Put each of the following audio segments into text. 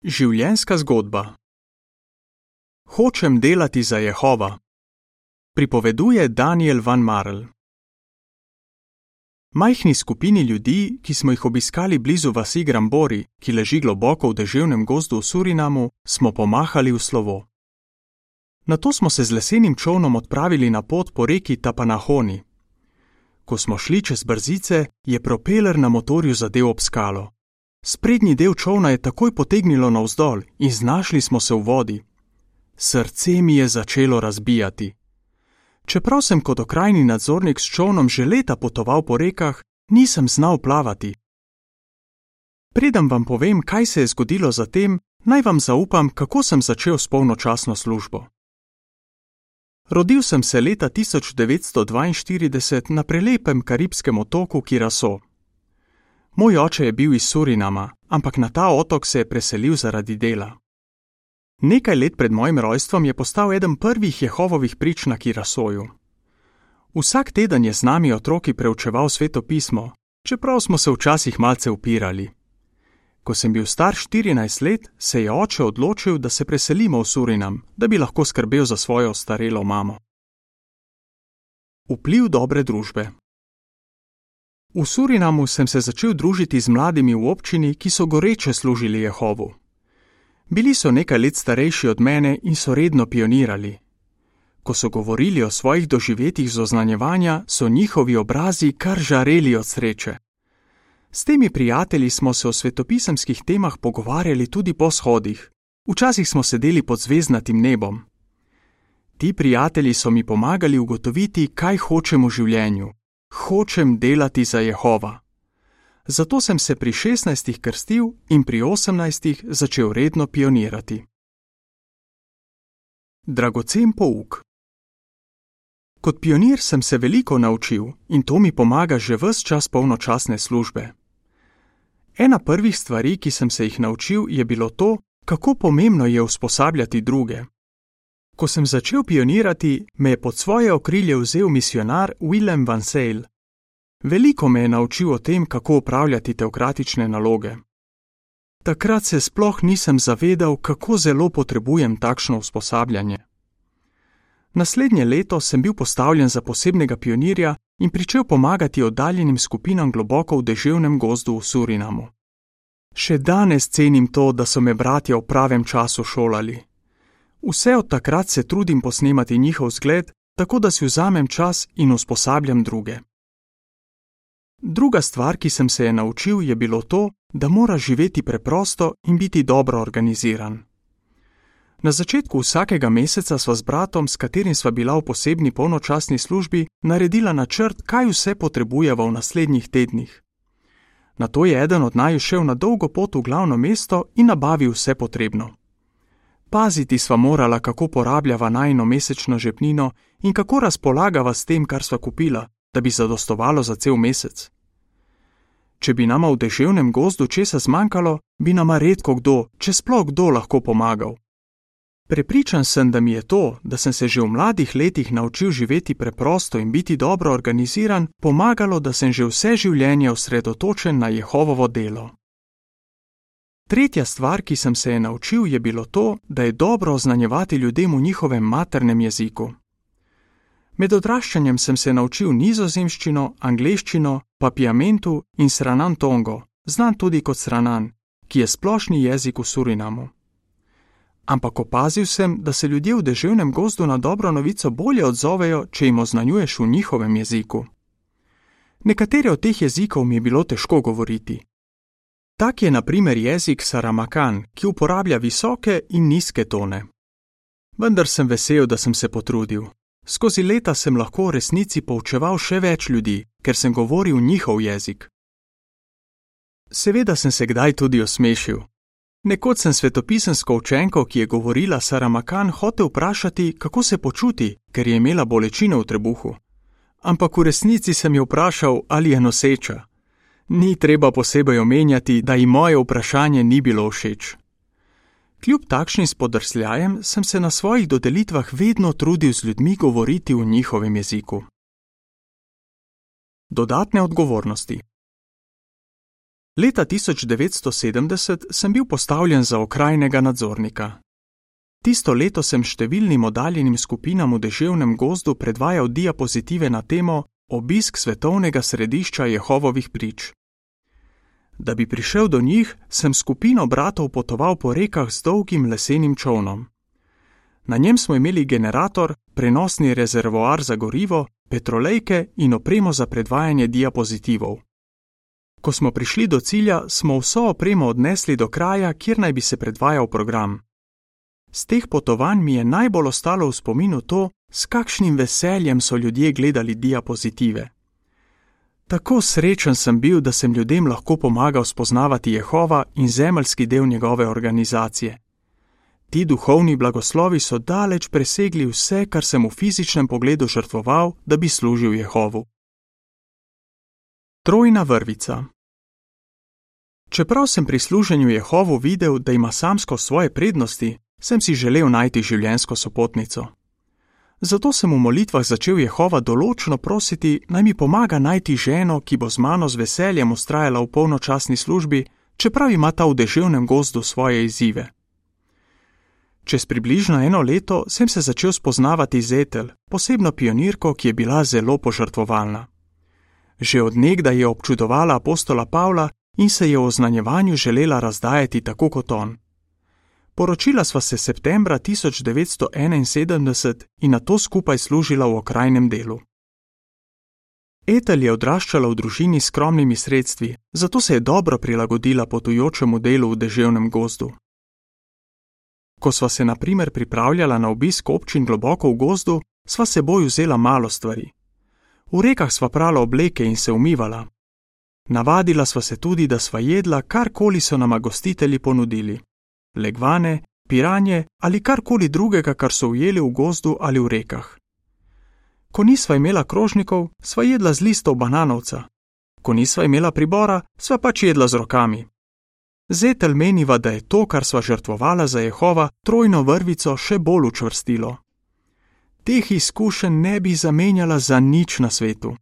Življenjska zgodba Hočem delati za Jehova. Pripoveduje Daniel Van Marl. Majhni skupini ljudi, ki smo jih obiskali blizu vasi Grambori, ki leži globoko v deževnem gozdu v Surinamu, smo pomahali v slovo. Nato smo se z lesenim čovnom odpravili na pot po reki Tapanahoni. Ko smo šli čez brzice, je propeler na motorju zadev ob skalo. Sprednji del čovna je takoj potegnilo navzdol in znašli smo se v vodi. Srce mi je začelo razbijati. Čeprav sem kot okrajni nadzornik s čovnom že leta potoval po rekah, nisem znal plavati. Preden vam povem, kaj se je zgodilo zatem, naj vam zaupam, kako sem začel s polnočasno službo. Rodil sem se leta 1942 na prelepem karibskem otoku Kiraso. Moj oče je bil iz Surinama, ampak na ta otok se je preselil zaradi dela. Nekaj let pred mojim rojstvom je postal eden prvih Jehovovih prič na Kirasoju. Vsak teden je z nami otroki preučeval sveto pismo, čeprav smo se včasih malce upirali. Ko sem bil star 14 let, se je oče odločil, da se preselimo v Surinam, da bi lahko skrbel za svojo starelo mamo. Vpliv dobre družbe. V Surinamu sem se začel družiti z mladimi v občini, ki so goreče služili Jehovu. Bili so nekaj let starejši od mene in so redno pionirali. Ko so govorili o svojih doživetjih z oznanjevanja, so njihovi obrazi kar žareli od sreče. S temi prijatelji smo se o svetopisemskih temah pogovarjali tudi po shodih, včasih smo sedeli pod zvezdnatim nebom. Ti prijatelji so mi pomagali ugotoviti, kaj hočem v življenju. Hočem delati za Jehova. Zato sem se pri 16 krstil in pri 18 začel redno pionirati. Dragocen pouk. Kot pionir sem se veliko naučil in to mi pomaga že vse čas polnočasne službe. Ena prvih stvari, ki sem se jih naučil, je bilo to, kako pomembno je usposabljati druge. Ko sem začel pionirati, me je pod svoje okrilje vzel misionar Willem van Sale. Veliko me je naučil o tem, kako upravljati teokratične naloge. Takrat se sploh nisem zavedal, kako zelo potrebujem takšno usposabljanje. Naslednje leto sem bil postavljen za posebnega pionirja in pričel pomagati oddaljenim skupinam globoko v deževnem gozdu v Surinamu. Še danes cenim to, da so me bratje v pravem času šolali. Vse od takrat se trudim posnemati njihov zgled, tako da si vzamem čas in usposabljam druge. Druga stvar, ki sem se je naučil, je bilo to, da mora živeti preprosto in biti dobro organiziran. Na začetku vsakega meseca sva s bratom, s katerim sva bila v posebni polnočasni službi, naredila načrt, kaj vse potrebujeva v naslednjih tednih. Na to je eden od naju šel na dolgo pot v glavno mesto in nabavil vse potrebno. Paziti sva morala, kako porabljava najno mesečno žepnino in kako razpolagava s tem, kar sva kupila, da bi zadostovalo za cel mesec. Če bi nama v deževnem gozdu česa zmanjkalo, bi nama redko kdo, če sploh kdo, lahko pomagal. Prepričan sem, da mi je to, da sem se že v mladih letih naučil živeti preprosto in biti dobro organiziran, pomagalo, da sem že vse življenje osredotočen na Jehovovo delo. Tretja stvar, ki sem se je naučil, je bilo to, da je dobro oznanjevati ljudem v njihovem maternem jeziku. Med odraščanjem sem se naučil nizozemščino, angleščino, papiamentu in sranan tongo, znan tudi kot sranan, ki je splošni jezik v Surinamu ampak opazil sem, da se ljudje v deževnem gozdu na dobro novico bolje odzovejo, če jim oznanjuješ v njihovem jeziku. Nekatere od teh jezikov mi je bilo težko govoriti. Tak je na primer jezik Saramakan, ki uporablja visoke in nizke tone. Vendar sem vesel, da sem se potrudil. Skozi leta sem lahko v resnici poučeval še več ljudi, ker sem govoril njihov jezik. Seveda sem se kdaj tudi osmešil, Nekoč sem svetopisensko učenko, ki je govorila Saramakan, hotel vprašati, kako se počuti, ker je imela bolečine v trebuhu. Ampak v resnici sem jo vprašal, ali je noseča. Ni treba posebej omenjati, da ji moje vprašanje ni bilo všeč. Kljub takšnim spodrsljajem sem se na svojih dodelitvah vedno trudil z ljudmi govoriti v njihovem jeziku. Dodatne odgovornosti. Leta 1970 sem bil postavljen za okrajnega nadzornika. Tisto leto sem številnim oddaljenim skupinam v deževnem gozdu predvajal diapozitive na temo Obisk svetovnega središča Jehovovih prič. Da bi prišel do njih, sem skupino bratov potoval po rekah z dolgim lesenim čovnom. Na njem smo imeli generator, prenosni rezervoar za gorivo, petrolejke in opremo za predvajanje diapozitivov. Ko smo prišli do cilja, smo vso opremo odnesli do kraja, kjer naj bi se predvajal program. Z teh potovanj mi je najbolj ostalo v spominu to, s kakšnim veseljem so ljudje gledali diapozitive. Tako srečen sem bil, da sem ljudem lahko pomagal spoznavati Jehova in zemeljski del njegove organizacije. Ti duhovni blagoslovi so daleč presegli vse, kar sem v fizičnem pogledu žrtvoval, da bi služil Jehovu. Trojna vrvica Čeprav sem pri služenju Jehovu videl, da ima samsko svoje prednosti, sem si želel najti življensko sopotnico. Zato sem v molitvah začel Jehova določno prositi, naj mi pomaga najti ženo, ki bo z mano z veseljem ustrajala v polnočasni službi, čeprav ima ta v deževnem gozdu svoje izzive. Čez približno eno leto sem se začel spoznavati z Etel, posebno pionirko, ki je bila zelo požrtvovalna. Že odnegda je občudovala apostola Pavla in se je o znanjevanju želela razdajati tako kot on. Poročila sva se septembra 1971 in na to skupaj služila v okrajnem delu. Etel je odraščala v družini s skromnimi sredstvi, zato se je dobro prilagodila potujočemu delu v deževnem gozdu. Ko sva se na primer pripravljala na obisk občin globoko v gozdu, sva seboj vzela malo stvari. V rekah sva prala obleke in se umivala. Navadila sva se tudi, da sva jedla karkoli so nama gostitelji ponudili legvane, piranje ali karkoli drugega, kar so ujeli v gozdu ali v rekah. Ko nisva imela krožnikov, sva jedla z listov bananovca, ko nisva imela pribora, sva pač jedla z rokami. Zetel meniva, da je to, kar sva žrtvovala za Jehova, trojno vrvico še bolj učvrstilo. Teh izkušenj ne bi zamenjala za nič na svetu.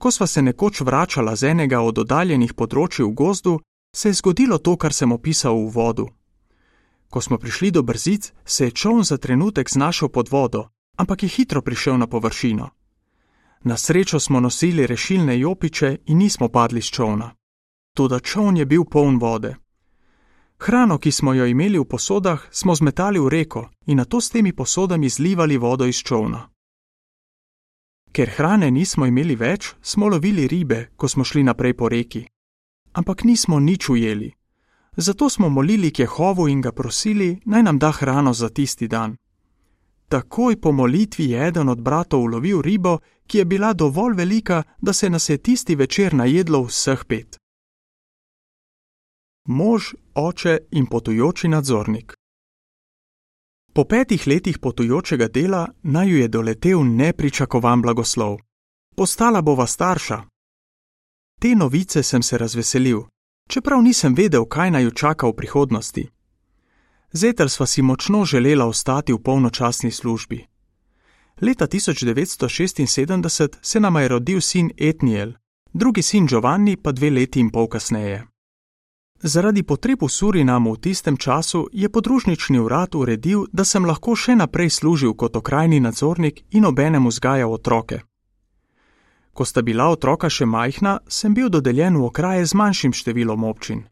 Ko sva se nekoč vračala z enega od oddaljenih področji v gozdu, se je zgodilo to, kar sem opisal v vodu. Ko smo prišli do brzic, se je čovn za trenutek znašel pod vodo, ampak je hitro prišel na površino. Na srečo smo nosili rešilne jopiče in nismo padli z čovna. Toda čovn je bil poln vode. Hrano, ki smo jo imeli v posodah, smo zmetali v reko in na to s temi posodami zlivali vodo iz čovna. Ker hrane nismo imeli več, smo lovili ribe, ko smo šli naprej po reki ampak nismo nič ujeli. Zato smo molili k Jehovu in ga prosili, naj nam da hrano za tisti dan. Takoj po molitvi je eden od bratov ulovil ribo, ki je bila dovolj velika, da se nas je tisti večer najedlo vseh pet. Mož, oče in potujoči nadzornik. Po petih letih potujočega dela naj ju je doletel nepričakovan blagoslov. Postala bova starša, Te novice sem se razveselil, čeprav nisem vedel, kaj naj jo čaka v prihodnosti. Zetel sva si močno želela ostati v polnočasni službi. Leta 1976 se nama je rodil sin Etniel, drugi sin Giovanni pa dve leti in pol kasneje. Zaradi potreb v Surinamu v tistem času je podružnični urad uredil, da sem lahko še naprej služil kot okrajni nadzornik in obenem vzgajal otroke. Ko sta bila otroka še majhna, sem bil dodeljen v okraje z manjšim številom občin.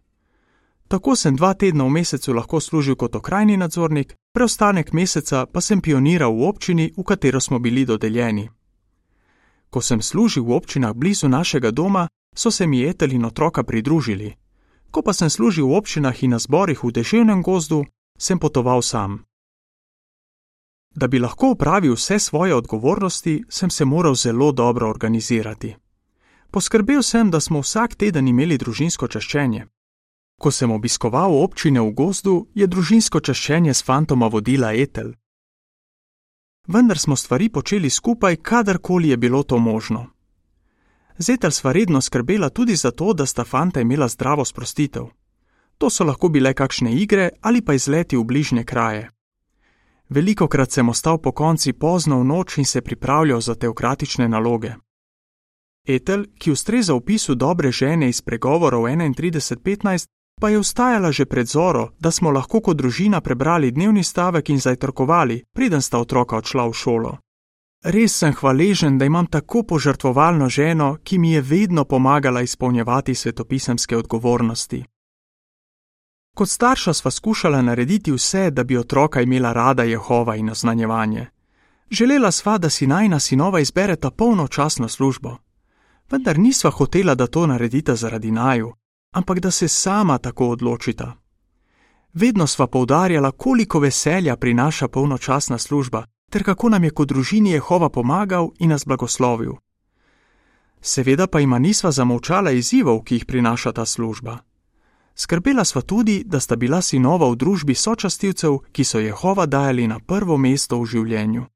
Tako sem dva tedna v mesecu lahko služil kot okrajni nadzornik, preostanek meseca pa sem pioniral v občini, v katero smo bili dodeljeni. Ko sem služil v občinah blizu našega doma, so se mi etel in otroka pridružili. Ko pa sem služil v občinah in na zborih v deževnem gozdu, sem potoval sam. Da bi lahko upravil vse svoje odgovornosti, sem se moral zelo dobro organizirati. Poskrbel sem, da smo vsak teden imeli družinsko čaščenje. Ko sem obiskoval občine v gozdu, je družinsko čaščenje s fantoma vodila Etel. Vendar smo stvari počeli skupaj, kadarkoli je bilo to možno. Zetel sva redno skrbela tudi za to, da sta fanta imela zdravo sprostitev. To so lahko bile kakšne igre ali pa izleti v bližnje kraje. Veliko krat sem ostal po konci pozno v noč in se pripravljal za teokratične naloge. Etel, ki ustreza opisu dobre žene iz pregovorov 31:15, pa je ustajala že pred zoro, da smo lahko kot družina prebrali dnevni stavek in zajtrkovali, preden sta otroka odšla v šolo. Res sem hvaležen, da imam tako požrtvovalno ženo, ki mi je vedno pomagala izpolnjevati svetopisemske odgovornosti. Kot starša sva skušala narediti vse, da bi otroka imela rada Jehova in oznanjevanje. Želela sva, da si najna sinova izbereta polnočasno službo. Vendar nisva hotela, da to naredita zaradi naju, ampak da se sama tako odločita. Vedno sva poudarjala, koliko veselja prinaša polnočasna služba, ter kako nam je kot družini Jehova pomagal in nas blagoslovil. Seveda pa ima nisva zamovčala izzivov, ki jih prinaša ta služba. Skrbela sva tudi, da sta bila sinova v družbi sočastivcev, ki so Jehova dajali na prvo mesto v življenju.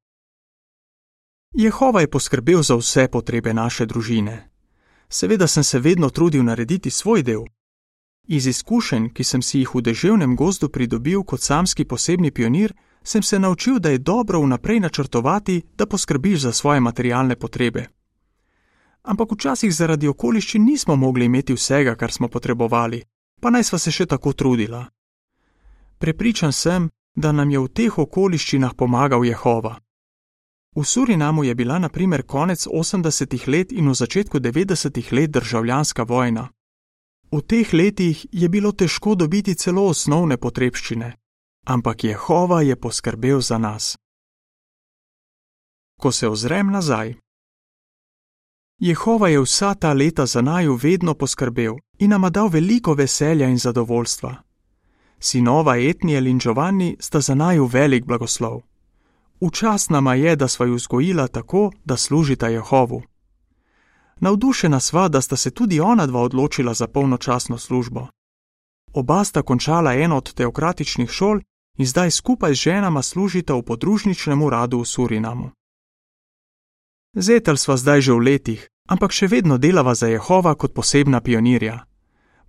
Jehova je poskrbel za vse potrebe naše družine. Seveda sem se vedno trudil narediti svoj del. Iz izkušenj, ki sem si jih v deževnem gozdu pridobil kot samski posebni pionir, sem se naučil, da je dobro vnaprej načrtovati, da poskrbiš za svoje materialne potrebe. Ampak včasih zaradi okoliščin nismo mogli imeti vsega, kar smo potrebovali, pa naj sva se še tako trudila. Prepričan sem, da nam je v teh okoliščinah pomagal Jehova. V Surinamu je bila naprimer konec 80-ih let in v začetku 90-ih let državljanska vojna. V teh letih je bilo težko dobiti celo osnovne potrebščine, ampak Jehova je poskrbel za nas. Ko se ozrem nazaj. Jehova je vsa ta leta za naju vedno poskrbel in nama dal veliko veselja in zadovoljstva. Sinova Etniel in Giovanni sta za naju velik blagoslov. Včas nama je, da sva ju vzgojila tako, da služita Jehovu. Navdušena sva, da sta se tudi ona dva odločila za polnočasno službo. Oba sta končala eno od teokratičnih šol in zdaj skupaj z ženama služita v podružničnem uradu v Surinamu. Zetel sva zdaj že v letih, ampak še vedno delava za Jehova kot posebna pionirja.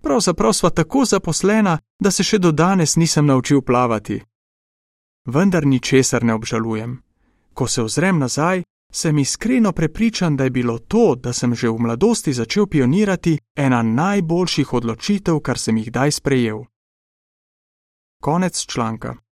Pravzaprav sva tako zaposlena, da se še do danes nisem naučil plavati. Vendar ničesar ne obžalujem. Ko se ozrem nazaj, sem iskreno prepričan, da je bilo to, da sem že v mladosti začel pionirati, ena najboljših odločitev, kar sem jih kdaj sprejel. Konec članka.